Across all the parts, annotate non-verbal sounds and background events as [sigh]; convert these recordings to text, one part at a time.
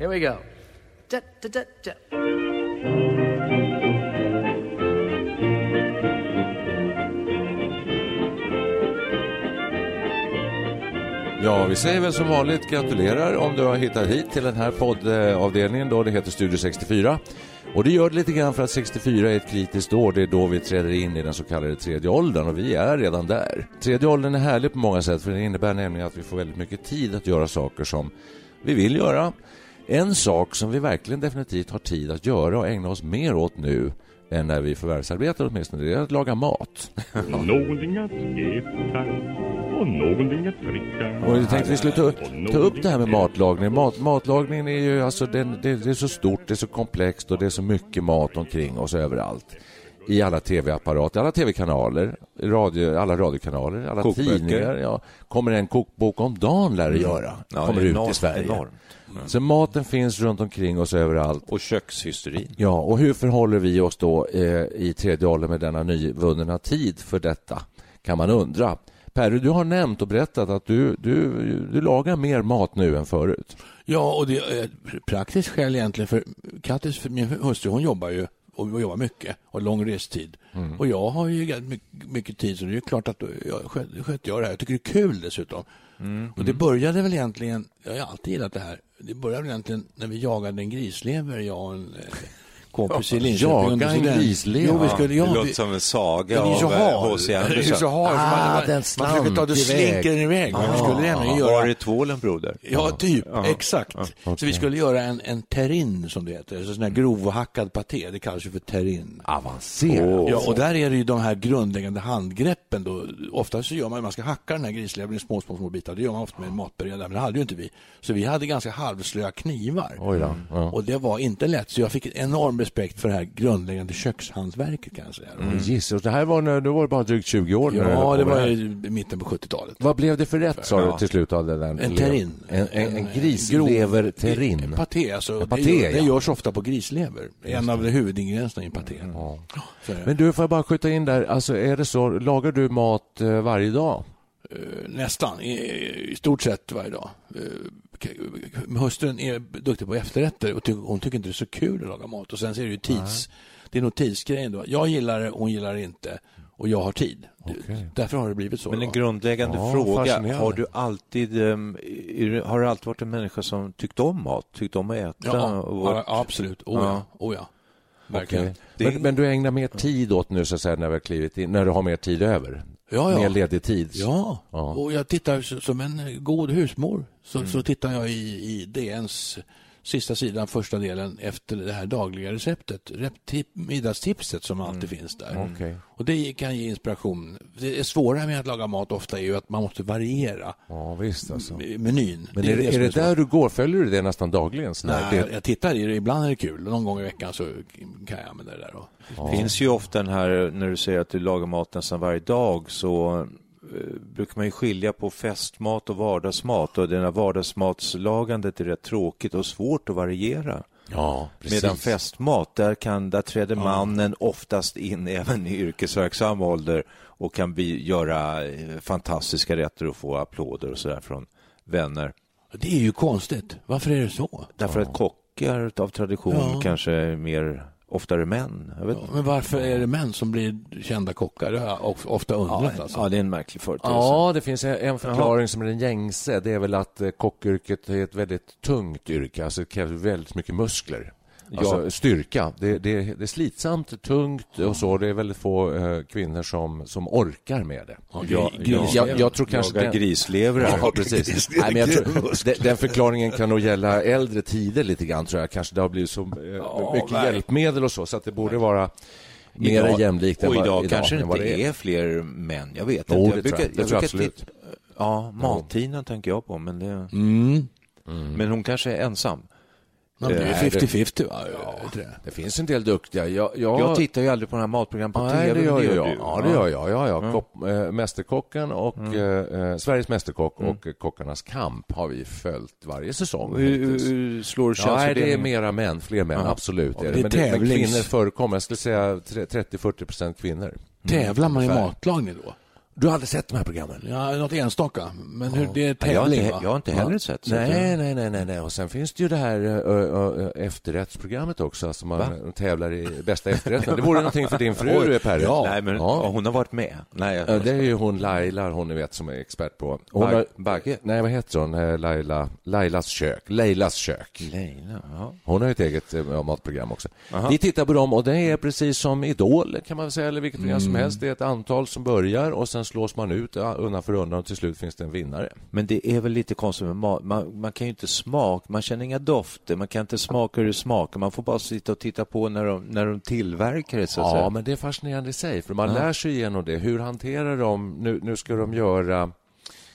Here we go. Da, da, da, da. Ja, vi säger väl som vanligt gratulerar om du har hittat hit till den här poddavdelningen då. Det heter Studio 64. Och det gör det lite grann för att 64 är ett kritiskt år. Det är då vi träder in i den så kallade tredje åldern och vi är redan där. Tredje åldern är härlig på många sätt för det innebär nämligen att vi får väldigt mycket tid att göra saker som vi vill göra. En sak som vi verkligen definitivt har tid att göra och ägna oss mer åt nu än när vi förvärvsarbetar åtminstone, det är att laga mat. [laughs] Någonting att äta och någonting att dricka. Och jag tänkte vi skulle ta, ta upp det här med matlagning. Mat, matlagningen är ju alltså, den, det, det är så stort, det är så komplext och det är så mycket mat omkring oss överallt. I alla tv-apparater, alla tv-kanaler, radio, alla radiokanaler, alla Kokböcker. tidningar. Ja. Kommer en kokbok om dagen lär det göra. Ja, kommer det ut i Sverige. enormt. Så maten finns runt omkring oss överallt. Och kökshysterin. Ja, och hur förhåller vi oss då eh, i tredje åldern med denna nyvunna tid för detta? Kan man undra. Perry, du har nämnt och berättat att du, du, du lagar mer mat nu än förut. Ja, och det är ett praktiskt skäl egentligen för Kattis, för min hustru, hon jobbar ju och jobbar mycket och lång restid. Och jag har ju ganska mycket, mycket tid så det är klart att jag sköter sköt jag det här. Jag tycker det är kul dessutom. Och det började väl egentligen, jag har alltid gillat det här, det började väl egentligen när vi jagade en grislever, jag och en eh, kompis i Linköping. Jaga en grislever? Jo, vi skulle, ja, det låter vi- som en saga den av eh, H.C. Den är Andersen. Ah, man, den man försöker ta, då iväg. slinker den iväg. Man skulle nämligen Var göra är tvålen, broder? Ja, typ. Exakt. Så vi skulle göra en, en terrine, som det heter. Så sån här grovhackad paté. Det kallas ju för terrine. Avancerat. Ja, och där är det ju de här grundläggande handgreppen. Då. Ofta så gör man, man ska hacka den här grislevern i små, små, små bitar. Det gör man ofta med en matberedare, men det hade ju inte vi. Så vi hade ganska halvslöa knivar. Oj då. Ja. Och det var inte lätt, så jag fick en enorm respekt för det här grundläggande kökshantverket kan jag säga. Mm. Jesus, det här var när du var bara drygt 20 år. Ja, det var i mitten på 70-talet. Vad blev det för rätt sa Ja. du till slut av den? En terrine. En, en, en. En paté, alltså. En paté, det, gör- det ja. görs ofta på grislever. En av huvudingredienserna i en paté. Är det. Men du, får jag bara skjuta in där, alltså är det så, lagar du mat eh, varje dag? Eh, Nästan, i, i stort sett varje dag. Hustrun är duktig på efterrätter och ty, hon tycker inte det är så kul att laga mat. Och sen så är det ju tids... Det är nog tidsgrejen då. Jag gillar det, hon gillar det inte. Och jag har tid. Okej. Därför har det blivit så. Men en grundläggande Ja, fråga. Har du alltid ehm, är du- har du alltid varit en människa som tyckt om mat? Tyckt om att äta? Ja, och varit- ja, absolut. Oh, ja. Oh, ja. Verkligen. Det- Men, men du ägnar mer tid åt nu så att säga när vi har klivit in, när du har mer tid över? Ja, ja. Mer ledig tid? Ja. Ja. och jag tittar som en god husmor. Så, så tittar jag i, i DNs sista sidan, första delen, efter det här dagliga receptet. Reptip, middagstipset som alltid finns där. Okej. Och det kan ge inspiration. Det är svåra med att laga mat ofta är ju att man måste variera Ja, visst alltså. menyn. Men är, det, är som det där du går? Följer du det nästan dagligen? Nej, det, jag tittar i det. Ibland är det kul. Någon gång i veckan så kan jag använda det där. Och, Det finns ju ofta den här, när du säger att du lagar mat nästan varje dag, så brukar man ju skilja på festmat och vardagsmat. Och den här vardagsmatslagandet är rätt tråkigt och svårt att variera. ja, precis. Medan festmat, där, kan, där träder mannen oftast in [laughs] även i yrkesverksam ålder och kan bli, göra eh, fantastiska rätter och få applåder och sådär från vänner. det är ju konstigt. Varför är det så? Därför att kockar av tradition Ja. kanske är mer oftare män. Jag vet Ja, men varför är det män som blir kända kockar? Det har jag of- ofta undrat. alltså. Ja, det är en märklig företeelse. Ja, det finns en- förklaring som är den gängse. Det är väl att eh, kockyrket är ett väldigt tungt yrke. Alltså det krävs väldigt mycket muskler. Alltså Ja. styrka. Det, det, det är slitsamt, tungt och så. Det är väldigt få eh, kvinnor som, som orkar med det. Ja, Ja, gris- gris- Jag, jag tror kanske... Jaga den- grislevrar. Ja, precis. [laughs] Nej, men jag tror, den, den förklaringen kan nog gälla äldre tider lite grann, tror jag. Kanske det har blivit så eh, mycket verkligen. hjälpmedel och så, så att det borde vara mer Idag- jämlikt än Och vad- idag, kanske det inte är. fler män. Jag vet Jo, inte. jag. Det tror jag absolut. titta- Ja, mattiden tänker jag på, men, det... Mm. men hon kanske är ensam. Ja, det är Nej, det- 50-50 va? Tror det. Det finns en del duktiga. Jag, jag, Jag tittar ju aldrig på den här matprogram på Nej, tv. det gör men jag. du. Ja, det gör jag. Ja, ja. Kopp, eh, mästerkocken och eh, Sveriges Mästerkock och eh, Kockarnas kamp har vi följt varje säsong. Hur, hur slår Ja, nej, det är könsfördelningen? mera män, fler män, absolut. Är det. Det är Men, det, men kvinnor förekommer. Jag skulle säga 30-40 procent kvinnor. Tävlar man i matlagning då? Du har aldrig sett de här programmen? Ja, något enstaka. Men hur, det är Ja, jag, har tävling inte, va? jag har inte heller sett. så att Nej, nej, nej, nej, nej. Och sen finns det ju det här ö, ö, ö, efterrättsprogrammet också, alltså man tävlar i bästa efterrätten. Det [laughs] vore någonting för din fru, Perre. Ja. Nej, men Ja. hon har varit med. Nej, jag... Ja, Det är ju hon Laila, hon ni vet som är expert på. Hon har, Bagge? Nej, vad heter hon? Eh, Laila, Lailas kök. Lailas kök. Leila, ja. Hon har ju ett eget eh, matprogram också. Vi tittar på dem och det är precis som Idol kan man väl säga, eller vilket program som helst. Det är ett antal som börjar och sen slås man ut ja, undan för undan och till slut finns det en vinnare. Men det är väl lite konstigt med mat. Man, man kan ju inte smaka, man känner inga dofter, man kan inte smaka hur det smakar. Man får bara sitta och titta på när de, när de tillverkar det, så Ja, säga. men det är fascinerande i sig, för man lär sig igenom det. Hur hanterar de... Nu, nu ska de göra...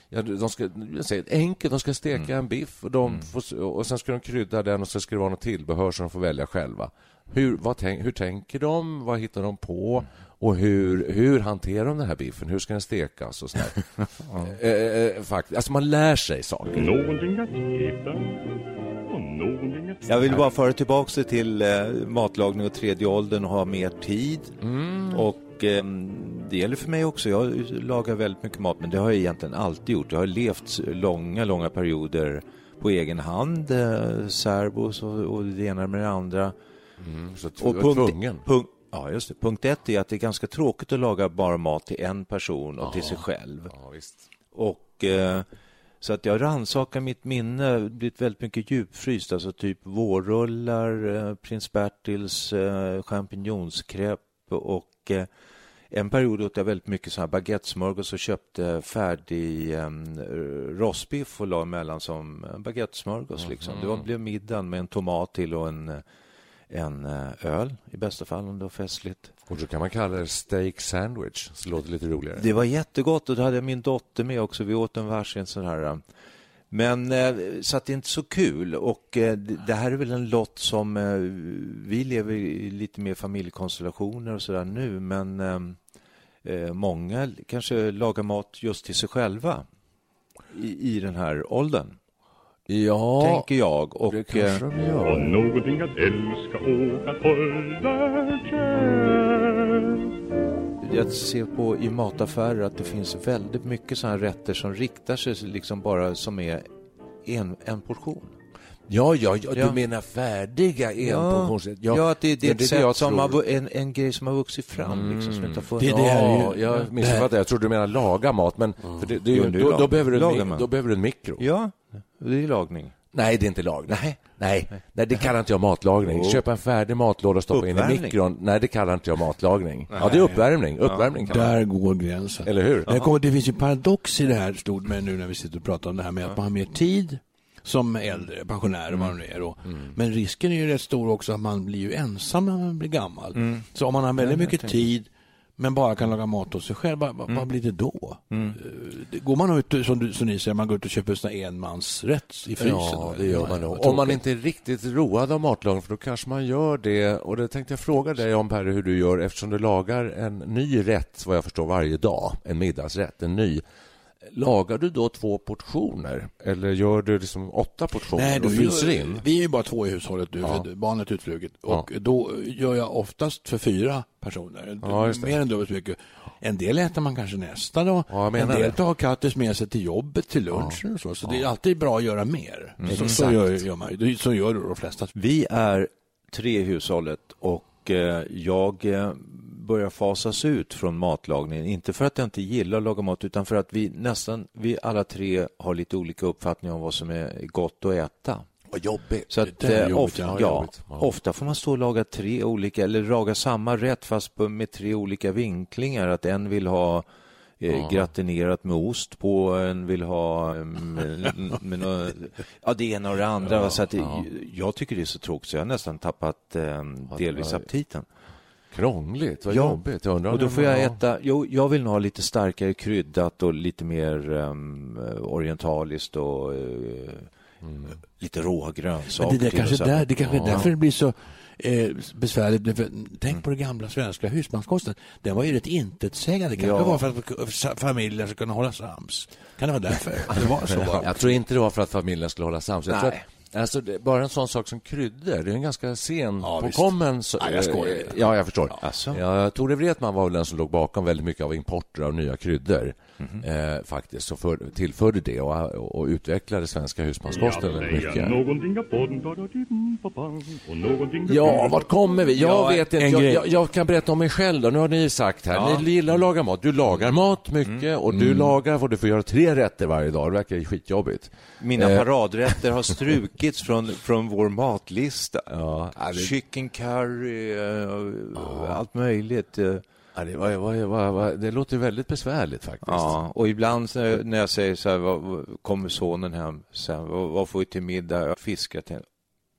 Ja, de ska, jag säger, enkelt, de ska steka en biff och, de får, och sen ska de krydda den och så ska det vara något tillbehör som de får välja själva. Hur, vad tänk, hur tänker de? Vad hittar de på? Och hur, hur hanterar de den här biffen? Hur ska den stekas? Och sådär. [laughs] eh, eh, faktiskt. Alltså man lär sig saker. Någonting att äta och någonting att Jag vill bara föra tillbaka till eh, matlagning och tredje åldern och ha mer tid. Och eh, det gäller för mig också. Jag lagar väldigt mycket mat, men det har jag egentligen alltid gjort. Jag har levt långa, långa perioder på egen hand, eh, särbos och, och det ena med det andra. Så att Och punkt, punkt, ja, just det. punkt ett är att det är ganska tråkigt att laga bara mat till en person och till sig själv. Ja, visst. Och eh, så att jag rannsakar mitt minne, blivit väldigt mycket djupfryst, alltså typ vårrullar, eh, prins Bertils, eh, champinjonskräp och eh, en period åt jag väldigt mycket så här baguettesmörgås och köpte färdig eh, rostbiff och la emellan som baguettesmörgås. Liksom. Det var, blev middagen med en tomat till och en, eh, en eh, öl i bästa fall om det var festligt. Och så kan man kalla det steak sandwich, så det låter lite roligare. Det var jättegott och då hade jag min dotter med också. Vi åt en varsin sån här. eh, Men eh, så att det är inte så kul och det det här är väl en lott som vi lever i lite mer familjekonstellationer och sådär nu men många kanske lagar mat just till sig själva i, i den här åldern, Ja, tänker jag. Och, det kanske de gör. och någonting att älska och att hålla kär. Jag ser på i mataffärer att det finns väldigt mycket sådana här rätter som riktar sig liksom bara som är en, en portion. Ja, ja, ja, Ja. du menar färdiga enportionsrätter? Ja, att det, det är det ett det jag sätt som tror. har, en, en grej som har vuxit fram. Liksom, som inte har funnits. Det- det är ju- Ja, jag missuppfattade. Jag trodde du menade laga mat, men för det, det Jo, då, behöver du en, då behöver du en mikro. Ja, det är lagning. Nej, det är inte lagning. Nej. Nej, nej det kallar inte jag matlagning. Jo. Köpa en färdig matlåda och stoppa in i mikron. Nej, det kallar inte jag matlagning. Ja, det är uppvärmning. Uppvärmning man. Där går gränsen. Eller hur? Det, kommer, det finns ju paradox i det här, stod med nu när vi sitter och pratar om det här med att man har mer tid som äldre, pensionär och vad det nu är. Då. Men risken är ju rätt stor också att man blir ju ensam när man blir gammal. Så om man har väldigt mycket tid men bara kan laga mat åt sig själv, vad, vad- vad blir det då? Eh, det- Går man ut, som, du, som ni säger, man går ut och köper en enmansrätt i frysen? Ja, det gör man nog. Om man inte är riktigt road av matlagning, för då kanske man gör det. Och det tänkte jag fråga dig om, Perre, hur du gör eftersom du lagar en ny rätt, vad jag förstår, varje dag. En middagsrätt, en ny. Lagar du då två portioner? Eller gör du liksom åtta portioner Nej, då och fryser gör- in? Vi är ju bara två i hushållet nu, Ja. för barnet är utfluget. Ja. Och då gör jag oftast för fyra personer. Ja. Mer än dubbelt så mycket. En del äter man kanske nästa dag. Ja, jag en del det. tar Kattis med sig till jobbet, till lunchen och så. Så det är alltid bra att göra mer. Så, så gör, gör man. Så gör de flesta. Vi är tre i hushållet och och eh, jag eh, börjar fasas ut från matlagningen. Inte för att jag inte gillar att laga mat utan för att vi nästan, vi alla tre har lite olika uppfattningar om vad som är gott att äta. Vad jobbigt. Så att, Det är eh, jobbigt, ofta, ja, ja, jobbigt. Ja. ofta får man stå och laga tre olika, eller laga samma rätt fast med tre olika vinklingar. Att en vill ha eh, gratinerat med ost på, en vill ha [laughs] med, med nå- ja, det ena och det andra. va. så att det, Jag tycker det är så tråkigt så jag har nästan tappat eh, delvis ja. aptiten. Krångligt, vad Ja. jobbigt. Jag undrar Och då får jag ja. äta, jo, jag vill nog ha lite starkare kryddat och lite mer um, orientaliskt och eh, lite råa grönsaker. Men det, där kanske där, det kanske är Ja. därför det blir så eh, besvärligt. Tänk på den gamla svenska husmanskosten. Den var ju rätt intetsägande. Det kanske Ja. var för att fa- familjen ska kunna hålla sams. Kan det vara därför? [laughs] Det var så. Jag tror inte det var för att familjen skulle hålla sams. Jag tror Nej. Alltså, bara en sån sak som kryddor, det är en ganska sen Ja, på visst. kommen. Så, Ja, jag skojar. Ja, jag förstår. Alltså. Ja, Tore Wretman var väl den som låg bakom väldigt mycket av importer av nya kryddor. Mhm. eh, faktiskt, och för, tillförde det och, och utvecklade svenska husmanskosten väldigt mycket. Ja, vart kommer vi? Jag Ja, vet inte. Jag, jag, jag kan berätta om mig själv. Då. Nu har ni sagt här, Ja. ni gillar att laga mat. Du lagar mat mycket och du lagar och du får göra tre rätter varje dag. Det verkar skitjobbigt. Mina Eh. paradrätter har [laughs] strukits från, från vår matlista. Ja, det- Chicken curry, eh, allt möjligt. Ja, det, var, var, var, var, det låter väldigt besvärligt faktiskt. Ja, och ibland så- när jag säger så här, vad, kommer sonen hem sen, vad, vad får vi till middag? Fiskar till.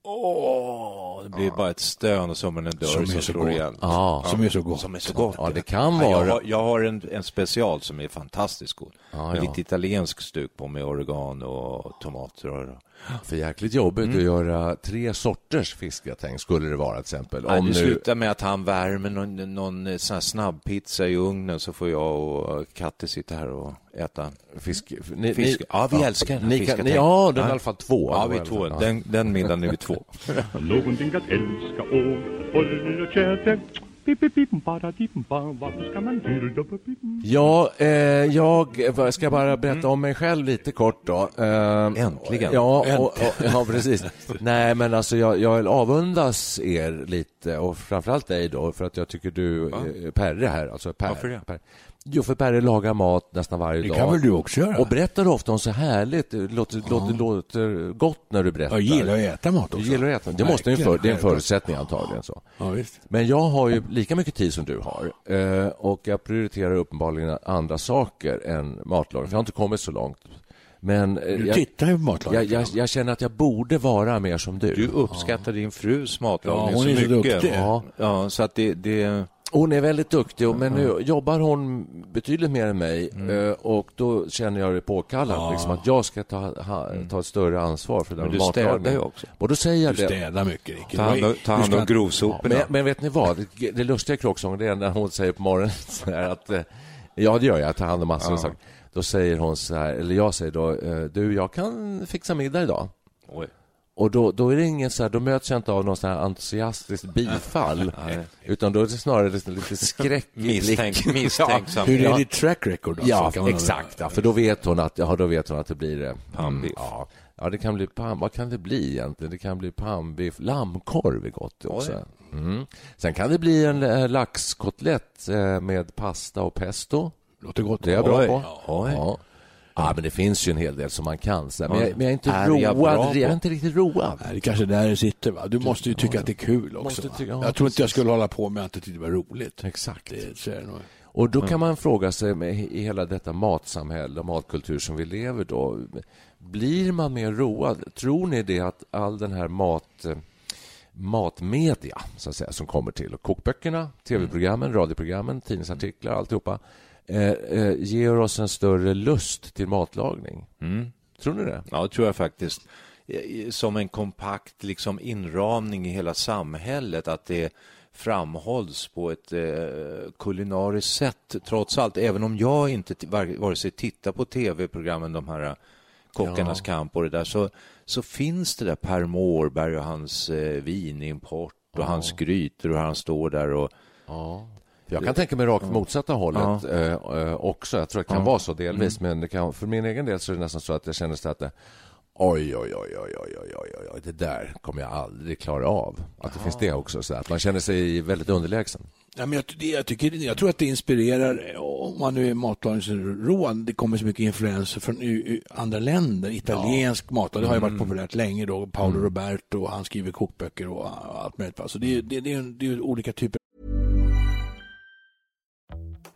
Åh, det blir bara ett stön och som en dörr Som som så slår igen. Ja. Som är så gott. Som är så gott. Ja, det kan Ja, jag, vara. har, jag har en, en special som är fantastiskt god. Ja, ja. Lite italiensk stuk på med oregano och tomater. Och, För jäkligt jobbigt att göra tre sorters fiskgratäng skulle det vara till exempel. Om det nu... slutar med att han värmer någon, någon snabbpizza i ugnen så får jag och Katte sitta här och äta. Fisk... Ni, Fisk. Ja, vi älskar den här ni kan, ni, Ja, den är Ja. i alla fall två. Ja, vi är två. ja. Den, den middagen är vi två. [laughs] Någonting att älska och håller och? Ja, eh, jag ska bara berätta om mig själv lite kort då. Eh, Äntligen. Ja, och, och, [laughs] ja precis. Nej, men alltså jag, jag avundas er lite och framförallt dig då för att jag tycker du, eh, Perre här, alltså Per. Varför det? Per. Jo, för Perre lagar mat nästan varje Det dag. kan väl du också göra? Och berättar ofta om så härligt, det låter, låter, låter gott när du berättar. Jag gillar att äta mat Du också. gillar att äta. Det måste ju för, det är en förutsättning antagligen. så. Ja, visst. Men jag har ju lika mycket tid som du har eh, och jag prioriterar uppenbarligen andra saker än matlagning. För jag har inte kommit så långt. Men eh, Du jag, tittar ju på jag, matlagning. jag, jag känner att jag borde vara mer som du. Du uppskattar din frus matlagning Ja, hon så är så mycket. duktig. Ja, ja, så att det... det Hon är väldigt duktig, men nu jobbar hon betydligt mer än mig Mm. eh, och då känner jag det påkallat liksom, att jag ska ta, ha, ta ett större ansvar för den Mm. Men du städar ju också. Och då säger jag Du det. städar mycket, Rikke. ta hand om, ta hand om grovsoporna. Men, men vet ni vad? Det, det lustiga kråksången är när hon säger på morgonen [laughs] att eh, Ja, det gör jag. Jag tar hand om massor av saker. Då säger hon så här, eller jag säger då eh, Du, jag kan fixa middag idag. Oj. Och då, då är det ingen så här, då möts jag inte av någon sån här entusiastiskt bifall. [laughs] utan då är det snarare lite, lite skräck Misstänk, [laughs] misstänksam. Hur är ditt track record? Då, Ja, Så man- exakt. Ja, för då vet hon att, ja, då vet hon att det blir eh, Pannbiff. Ja, ja, det kan bli pam, vad kan det bli egentligen? Det kan bli pannbiff, lammkorv är gott också. Mm. Sen kan det bli en eh, laxkotlett eh, med pasta och pesto. Låter gott. Det är jag bra på. Ja. Ja, men det finns ju en hel del som man kan. Så. Men, Ja. jag, men jag är inte Är jag road. på? Jag är inte riktigt road. Nej, det kanske är där det sitter. Va? Du måste ju tycka att det är kul också. Tycka- ja, jag tror inte jag skulle hålla på med att jag tyckte det var roligt. Exakt. Det, så är det nog. Och då kan man fråga sig med i hela detta matsamhälle och matkultur som vi lever då. Blir man mer road? Tror ni det att all den här mat matmedia så att säga, som kommer till och kokböckerna, tv-programmen, radioprogrammen, tidningsartiklar, alltihopa eh, eh, ger oss en större lust till matlagning. Mm. Tror ni det? Ja, det tror jag faktiskt. Eh, Som en kompakt liksom, inramning i hela samhället, att det framhålls på ett eh, kulinariskt sätt, trots allt. Även om jag inte vare sig tittar på tv-programmen, de här eh, Kockarnas kamp och det där, så, så finns det där Per Mårberg och hans eh, vinimport och hans grytor och han står där och Ja. Jag kan tänka mig rakt motsatta hållet eh, eh, också. Jag tror det kan vara så delvis, men det kan, för min egen del så är det nästan så att jag känner så att det, Oj, oj, oj, oj, oj, oj, oj, oj, det där kommer jag aldrig klara av. Att det finns det också, så att man känner sig väldigt underlägsen. Ja, men jag, det- jag, tycker, jag tror att det inspirerar, om man nu är matlagningsroad, det kommer så mycket influenser från andra länder. Italiensk matlagning, det har ju varit populärt länge då. Paolo Roberto, han skriver kokböcker och allt möjligt. Så det, är- det, det, är, det är olika typer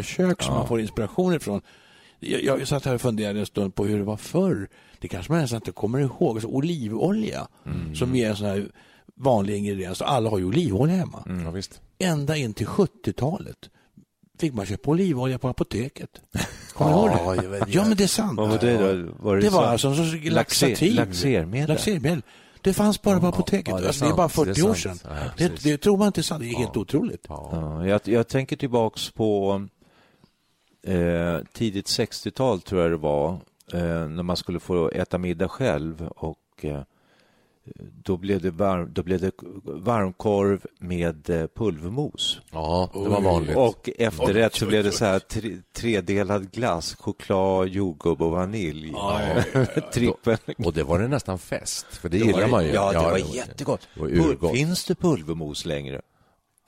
Kök som man får inspiration ifrån. Jag, jag satt här och funderade en stund på hur det var förr. Det kanske man nästan inte kommer ihåg. Alltså, olivolja, som är en sån här vanlig ingrediens. Alla har ju olivolja hemma. Mm, ja, visst. Ända in till 70-talet fick man köpa olivolja på apoteket. [laughs] Kommer du ihåg det? Ja, men det är sant. Vad var det då? Var det Det var så? alltså Laxer- laxativ. laxermedel? Laxermedel. Det fanns bara på apoteket. ja, det är alltså, det är bara sant, det är 40 år sedan. Ja, det, det tror man inte är sant. Det är helt otroligt. Ja, jag, jag tänker tillbaks på eh, tidigt 60-tal tror jag det var eh, när man skulle få äta middag själv och eh, då blev, det varm, då blev det varmkorv med eh, pulvermos. Ja, det var vanligt. Och efterrätt så blev det så här tre, tredelad glass, choklad, jordgubb och vanilj. [laughs] Trippel. Och det var det nästan fest, för det Det gillar var- man ju. Ja, det var jättegott. Det var Pul-. Finns det pulvermos längre?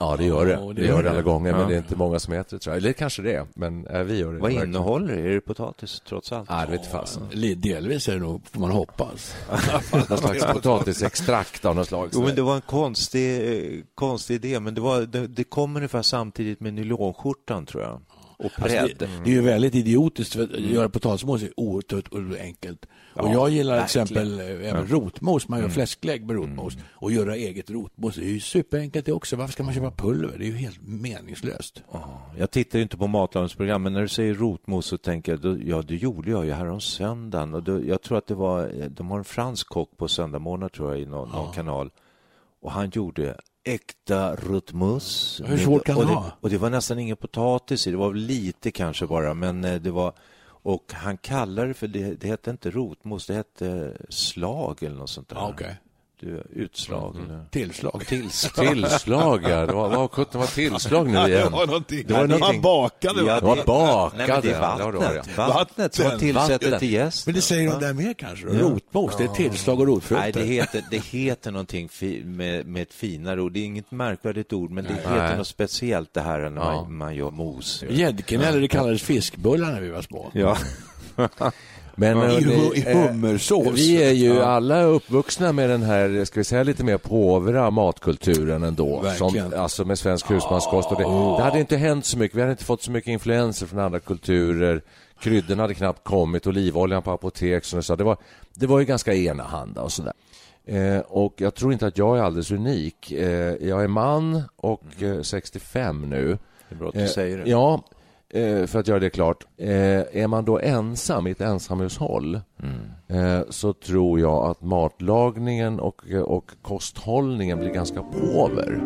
Ja, det gör det. Ja, det det gör det alla gånger, Ja. men det är inte många som äter det, tror jag. Eller kanske det är, men äh, vi gör det. Vad verkligen. innehåller det? Är det potatis trots allt? Nej, det vet fasen. Delvis är det nog, får man hoppas. [laughs] Någon slags potatisextrakt av något slag. Jo, men det var en konstig, eh, konstig idé, men det, var, det, det kom ungefär samtidigt med nylonskjortan, tror jag. Och Alltså, prädd. det, det är ju väldigt idiotiskt, för att göra potatismos är oerhört enkelt. Och jag gillar till exempel eh, även rotmos, man gör fläsklägg med rotmos. Och göra eget rotmos, det är ju superenkelt det också. Varför ska man köpa pulver? Det är ju helt meningslöst. Jag tittar ju inte på matlagningsprogram, men när du säger rotmos så tänker jag, då, ja det gjorde jag ju här om söndagen. Och då, jag tror att det var, de har en fransk kock på söndagmorgnar tror jag i någon, någon kanal. Och han gjorde äkta rotmos. Hur svårt kan det vara? Och det var nästan ingen potatis i, det var lite kanske bara, men eh, det var och han kallade det för, det, det hette inte rotmos, det hette slag eller något sånt där. Okej. Du, utslag eller... Tillslag. Tillslag. Tillslag, ja. Det var, vad sjutton var tillslag nu igen? någonting. Det var någonting- Man bakade. Ja? Det var bakade. Nej, det är Ja, det var det, vattnet. ja. Vattnet som man tillsätter Vatten. till gästen. Men det säger de där mer kanske? då? Rotmos, det är tillslag och rotfrukter. Nej, det heter, det heter någonting fi, med, med ett finare ord. Det är inget märkvärdigt ord, men det Nej. heter något speciellt det här när Ja. man, man gör mos. Gäddknäller, det kallades fiskbullar när vi var små. Ja. [laughs] [laughs] Men, I, eh, det- I hummersås. Vi är ju alla uppvuxna med den här, ska vi säga lite mer påvra matkulturen ändå. Verkligen. Som, alltså med svensk husmanskost. Och det, det hade inte hänt så mycket, vi hade inte fått så mycket influenser från andra kulturer. Kryddorna hade knappt kommit, olivoljan på apotek som sa. Det var, det var ju ganska enahanda och sådär. Eh, och jag tror inte att jag är alldeles unik. Eh, jag är man och eh, 65 nu. Det är bra att du Eh, säger det. Ja, för att göra det klart. Eh, är man då ensam i ett ensamhushåll eh, så tror jag att matlagningen och, och kosthållningen blir ganska påver.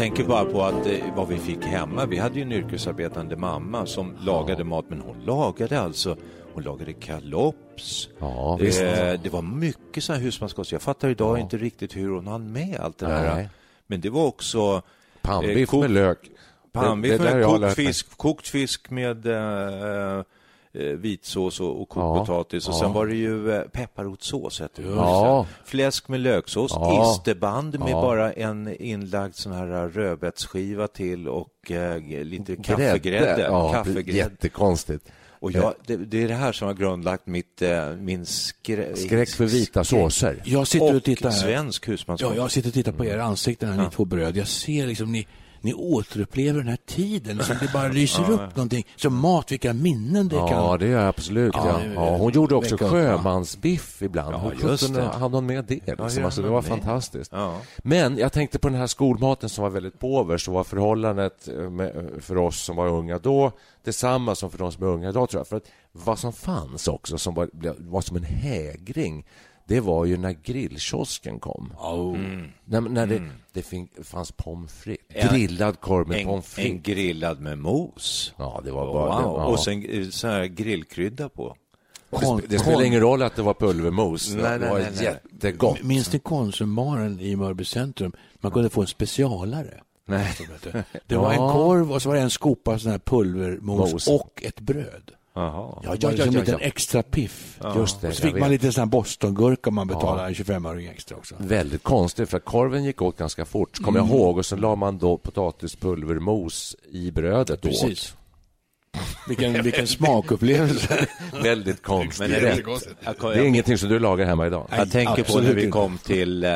tänker bara på att eh, vad vi fick hemma. Vi hade ju en yrkesarbetande mamma som lagade mat, men hon lagade alltså hon lagade kalops. Ja. Eh, det var mycket sådana här husmanskost. Jag fattar idag inte riktigt hur hon hann med allt det där. Men det var också Pannbiff kok- med lök. Pannbiff med kokt fisk, kokt fisk med eh, eh, vitsås och, och kokt Ja, potatis. Och ja. sen var det ju eh, pepparrotssås. Ja. Fläsk med löksås, Ja. isterband med Ja. bara en inlagd sån här rödbetsskiva till och eh, lite Grädde. kaffegrädde. Ja, kaffegrädde. jättekonstigt. Och jag, det, det är det här som har grundlagt mitt, eh, min skrä... Skräck för vita såser. Jag sitter och, och tittar här. svensk husmanskost. Ja, jag sitter och tittar på era ansikten här, ni två bröd. Jag ser liksom, ni, ni återupplever den här tiden. Liksom, det bara lyser upp någonting. Som mat, vilka minnen det Ja, kan... det gör jag absolut. Ja, Ja. Ja, hon gjorde också sjömansbiff ibland. Ja, sjutton det. hade hon med det? Liksom? Ja, alltså, det ja, var fantastiskt. Ja. Men jag tänkte på den här skolmaten som var väldigt påver, så var förhållandet eh, med, för oss som var unga då detsamma som för de som är unga idag, tror jag. För att vad som fanns också, som var, var som en hägring, det var ju när grillkiosken kom. Oh. När, när det, det fin, fanns pommes frites, grillad korv med En, pommes en frites. grillad med mos. Ja, det var Wow. bara... det, ja. Och sen eh, så här grillkrydda på. det, sp- det spelar ingen roll att det var pulvermos. Nej, det nej, var nej, nej. jättegott. Minns ni Konsumbaren i Mörby centrum? Man kunde få en specialare. Nej. Det var en korv och så var det en skopa sån här pulvermos Mos. och ett bröd. Jaha. Ja, ja, ja, en liten ja. extra piff. Just det, och så fick man lite sån här bostongurka om man betalade en 25-öring extra också. Väldigt konstigt, för att korven gick åt ganska fort, kommer Mm. jag ihåg. Och så la man då potatispulvermos i brödet Precis. Vilken, vilken smakupplevelse. åt. [laughs] Väldigt konstigt. Men är det, jag, Det är ingenting som du lagar hemma idag. jag tänker på när vi inte. kom till eh,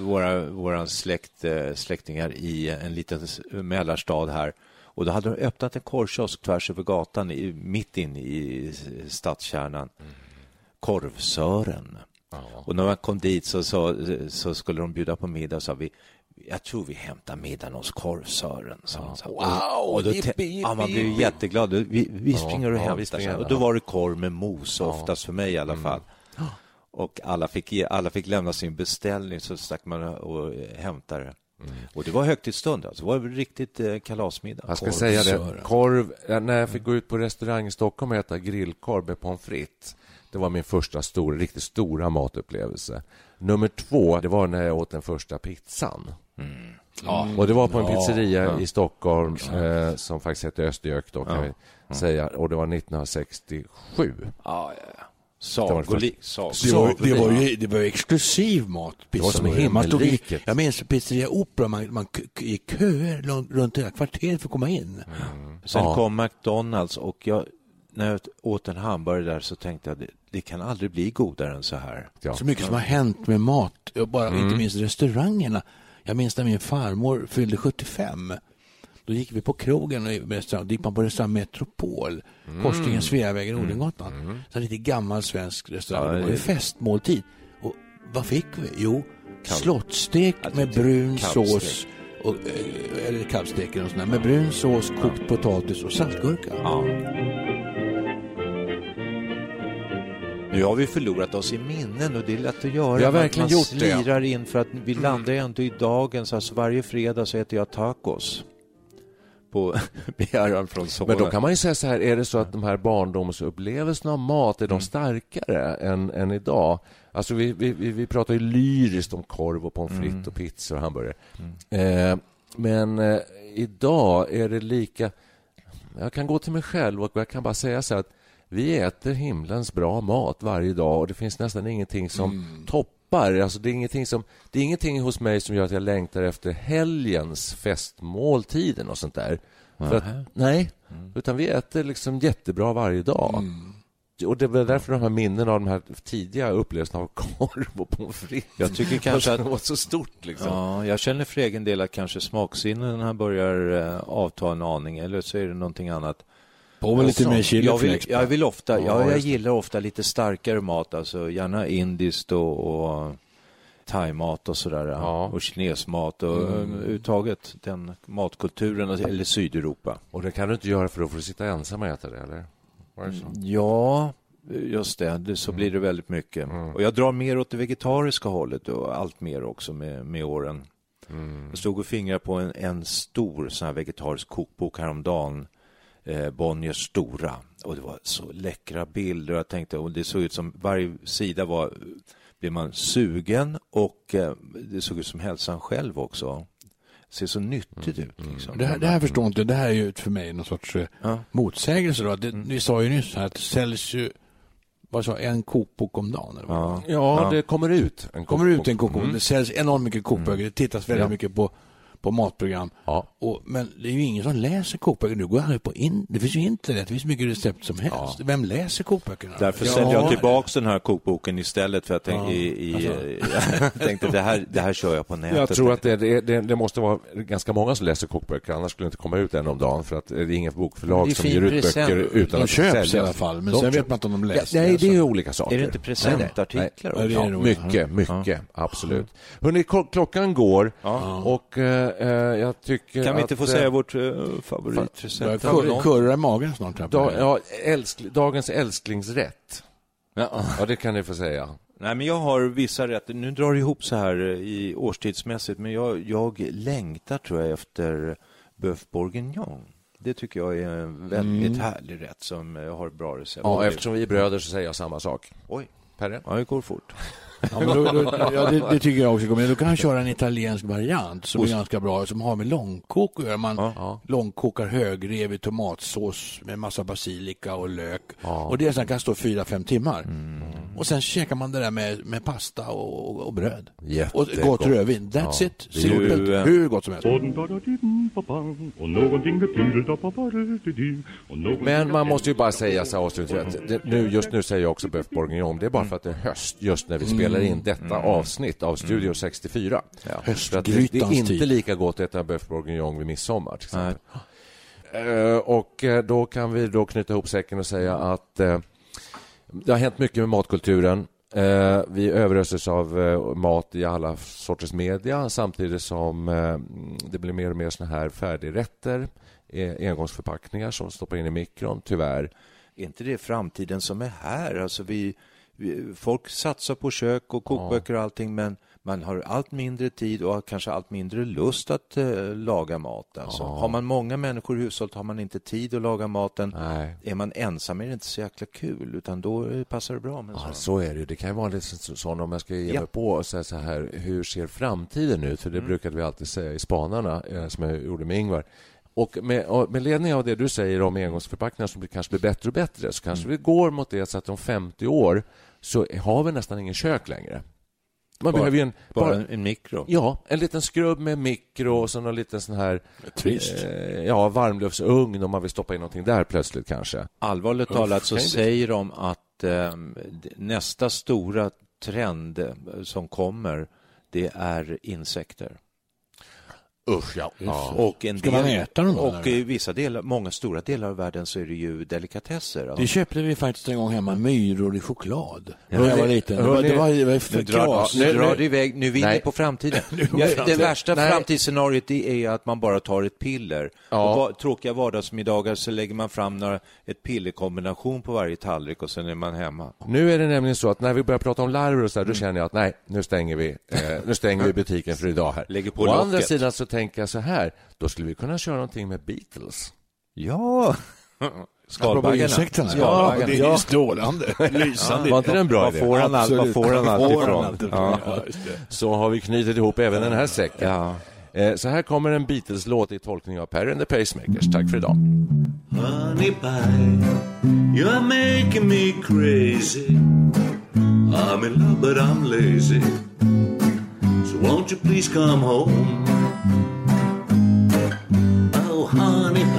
våra, våra släkt, eh, släktingar i en liten mellarstad här. Och då hade de öppnat en korvkiosk tvärs över gatan, i, mitt inne i stadskärnan. Korvsören. Och när man kom dit så, så, så skulle de bjuda på middag och sa vi jag tror vi hämtar middagen hos Korvsören. han. Så- Wow, och då jippi, jippi, ja, man blev jätteglad. Vi, vi springer och ja, vi hämtar. springer, och ja. då var det korv med mos, oftast för mig i alla fall. Och alla fick, alla fick lämna sin beställning, så stack man och hämtade det. Och det var högtidsstund, alltså. det var riktigt eh, kalasmiddag. Jag ska Korv. säga det, korv, ja, när jag fick gå ut på restaurang i Stockholm och äta grillkorv med pommes frites, det var min första stora, riktigt stora matupplevelse. Nummer två, det var när jag åt den första pizzan. Och det var på en Ja, pizzeria i Stockholm eh, som faktiskt hette Östergök då, kan Ja. vi säga. Och det var 1967. Ja, ja, ja. Sagoli, sag. Det var, det var ju det var ju exklusiv mat. Det var som i i, himmelriket. jag minns pizzeria Opera, man, man gick köer runt hela kvarteret för att komma in. Sen Ja. kom McDonalds och jag, när jag åt en hamburgare där så tänkte jag det, det kan aldrig bli godare än så här. Ja. Så mycket som har hänt med mat, bara inte minst restaurangerna. Jag minns när min farmor fyllde 75. Då gick vi på krogen och restaurang. Då gick man på restaurang Metropol, korsningen Sveavägen, Odengatan. Så en lite gammal svensk restaurang. Ja, det var ju festmåltid. Och vad fick vi? Jo, slottstek med brun sås. Och, eh, eller kalvstek eller något sånt där. Med brun sås, kokt potatis och saltgurka. Ja. Nu har vi förlorat oss i minnen och det är lätt att göra. Vi har verkligen man gjort det. in för att vi landar ju ändå i dagens, alltså varje fredag så äter jag tacos. På [laughs] begäran från sonen. Men då kan man ju säga så här, är det så att de här barndomsupplevelserna av mat, är de starkare än, än idag? Alltså vi, vi, vi pratar ju lyriskt om korv och pommes frites och pizza och hamburgare. Eh, men eh, idag är det lika... Jag kan gå till mig själv och jag kan bara säga så här att vi äter himlens bra mat varje dag och det finns nästan ingenting som toppar. Alltså det, är ingenting som, det är ingenting hos mig som gör att jag längtar efter helgens festmåltiden och sånt där. Att, nej, utan vi äter liksom jättebra varje dag. Och Det var därför de här minnena av de här tidiga upplevelserna av korv och pommes frites Jag tycker kanske att- var så stort. Liksom. Ja, jag känner för egen del att kanske smaksinnena börjar eh, avta en aning, eller så är det någonting annat. På med lite mer jag vill, jag vill ofta, Ja, ja, jag det. gillar ofta lite starkare mat, alltså gärna indiskt och, och thaimat och sådär. Ja. Och kinesmat och mm. överhuvudtaget den matkulturen, eller Sydeuropa. Och det kan du inte göra för då får du sitta ensam och äta det, eller? Det så? Ja, just det. det så blir det väldigt mycket. Och jag drar mer åt det vegetariska hållet och allt mer också med, med åren. Jag stod och fingrade på en, en stor sån här vegetarisk kokbok häromdagen. Eh, Bonniers stora. Och det var så läckra bilder. Jag tänkte, och det såg ut som varje sida var blev man sugen och eh, det såg ut som hälsan själv också. Det ser så nyttigt ut. Liksom. Det här, det här förstår inte, det här är ju för mig någon sorts eh, Ja. motsägelse. Då. Det, Vi sa ju nyss här att det säljs ju vad sa, en kokbok om dagen. Eller vad? Ja. Ja, Ja. det kommer ut en kommer ut en kokbok. Mm. Det säljs enormt mycket kokböcker. Det tittas väldigt Ja. mycket på, på matprogram. Ja. Och, men det är ju ingen som läser kokböcker. Nu går alla på in. Det finns ju internet. Det finns mycket recept som helst. Vem läser kokböckerna? Därför Ja. säljer jag tillbaka den här kokboken istället för jag tänkte, i, i, Alltså. jag [laughs] tänkte det, här, det här kör jag på nätet. Jag tror att det, det, det, det måste vara ganska många som läser kokböcker, annars skulle det inte komma ut en om dagen, för att det är inget bokförlag är som ger ut böcker utan De att köps säljas. i alla fall, men De sen köps. vet man inte om de läser. Ja, nej, det är alltså. olika saker. Är det inte presentartiklar Ja, det Ja, mycket, mycket, absolut. Hörrni, klo- klockan går och eh, eh, jag tycker Kan vi att, inte få eh, säga vårt Börjar favoritrecept? kur- kurra i magen snart. Här Da, ja, älsk, dagens älsklingsrätt. Ja. Ja, det kan ni få säga. Nej, men jag har vissa rätter. Nu drar det ihop så här eh, i årstidsmässigt, men jag, jag längtar tror jag efter bœuf bourguignon. Det tycker jag är en väldigt härlig rätt som jag har bra recept. Ja, eftersom vi är bröder så säger jag samma sak. Oj, Perre? ja, det går fort. Ja, men då, då, ja, det, det tycker jag också. Men då kan han köra en italiensk variant som är ganska bra, som har med långkok att göra. Man Ja. långkokar högrev i tomatsås med massa basilika och lök. Och det sen kan stå fyra, fem timmar. Och sen käkar man det där med, med pasta och, och bröd. Och Jättegott. gott rödvin. That's Ja, it. det är ju, Simpelt. eh, Hur gott som helst. Och. Och Men man måste ju bara säga så här nu, just nu säger jag också bœuf bourguignon. Det är bara för att det är höst just när vi spelar in detta avsnitt av Studio 64. För att det, det är inte tid. lika gott att äta bœuf bourguignon vid midsommar till exempel. Eh, och eh, då kan vi då knyta ihop säcken och säga att eh, det har hänt mycket med matkulturen. Eh, vi överöses av mat i alla sorters media samtidigt som det blir mer och mer såna här färdigrätter, eh, engångsförpackningar som stoppar in i mikron, tyvärr. Är inte det framtiden som är här? Alltså vi, vi, folk satsar på kök och kokböcker och allting, men man har allt mindre tid och kanske allt mindre lust att eh, laga mat. Alltså. Har man många människor i hushållet har man inte tid att laga maten. Nej. Är man ensam är det inte så jäkla kul, utan då passar det bra med Ja, sån. så är det. Det kan ju vara lite så- sån om jag ska ge Ja. mig på och säga så här, hur ser framtiden ut? För det brukade vi alltid säga i Spanarna, eh, som jag gjorde med Ingvar. Och med, och med ledning av det du säger om engångsförpackningar som kanske blir bättre och bättre så kanske vi går mot det så att om 50 år så har vi nästan ingen kök längre. Man Bara- behöver ju en, Bara bara, en, en mikro. Ja, en liten skrubb med mikro och så någon liten sån här Trist. eh, ja, varmluftsugn om man vill stoppa in någonting där plötsligt kanske. Allvarligt Uff, talat så det- säger de att eh, nästa stora trend eh, som kommer, det är insekter. Usch, ja. ja. Och en Ska del, man äta dem då, Och i vissa delar, många stora delar av världen så är det ju delikatesser. Det köpte vi faktiskt en gång hemma, myror i choklad. När Hörni, jag var liten. Det var, det var, det var Nu för drar, nu nu- drar det iväg. Nu är vi inne Nej. på framtiden. [laughs] Ja, det värsta Nej. framtidsscenariot är att man bara tar ett piller. Ja. Och va, tråkiga vardagsmiddagar så lägger man fram några, ett pillerkombination på varje tallrik och sen är man hemma. Nu är det nämligen så att när vi börjar prata om larver och så här, då känner jag att nej, nu stänger vi, eh, nu stänger vi butiken för idag här. Lägger på Å locket. andra sidan så tänker jag så här, då skulle vi kunna köra någonting med Beatles. Ja! [laughs] Skalbaggarna. Ja, det är ju strålande. [laughs] Lysande. Var inte det en bra idé? får han allt, var Absolut. får han [laughs] allt ifrån? Ja. Ja. Så har vi knutit ihop även den här säcken. Ja. Eh, Så här kommer en Beatles-låt i tolkning av Perry and the Pacemakers. Tack för idag. Honey pie, you're making me crazy. I'm in love, but I'm lazy. So won't you please come home?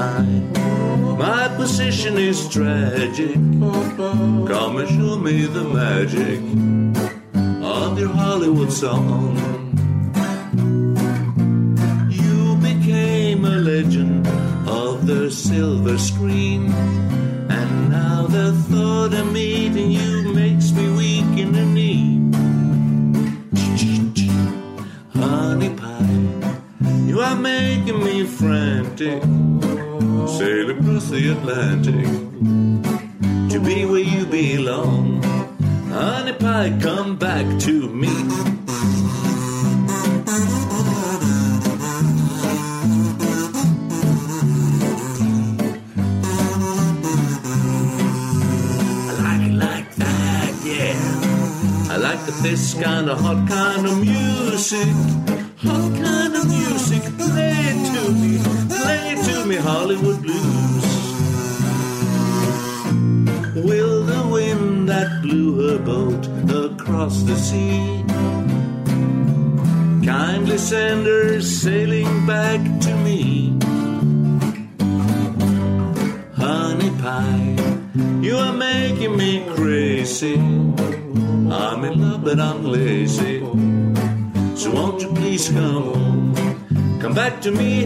My position is tragic. Come and show me the magic of your Hollywood song. You became a legend of the silver screen. And now the thought of meeting you makes Atlantic across the sea kindly send her sailing back to me? Honey pie, you are making me crazy. I'm in love, but I'm lazy. So won't you please come home? Come back to me,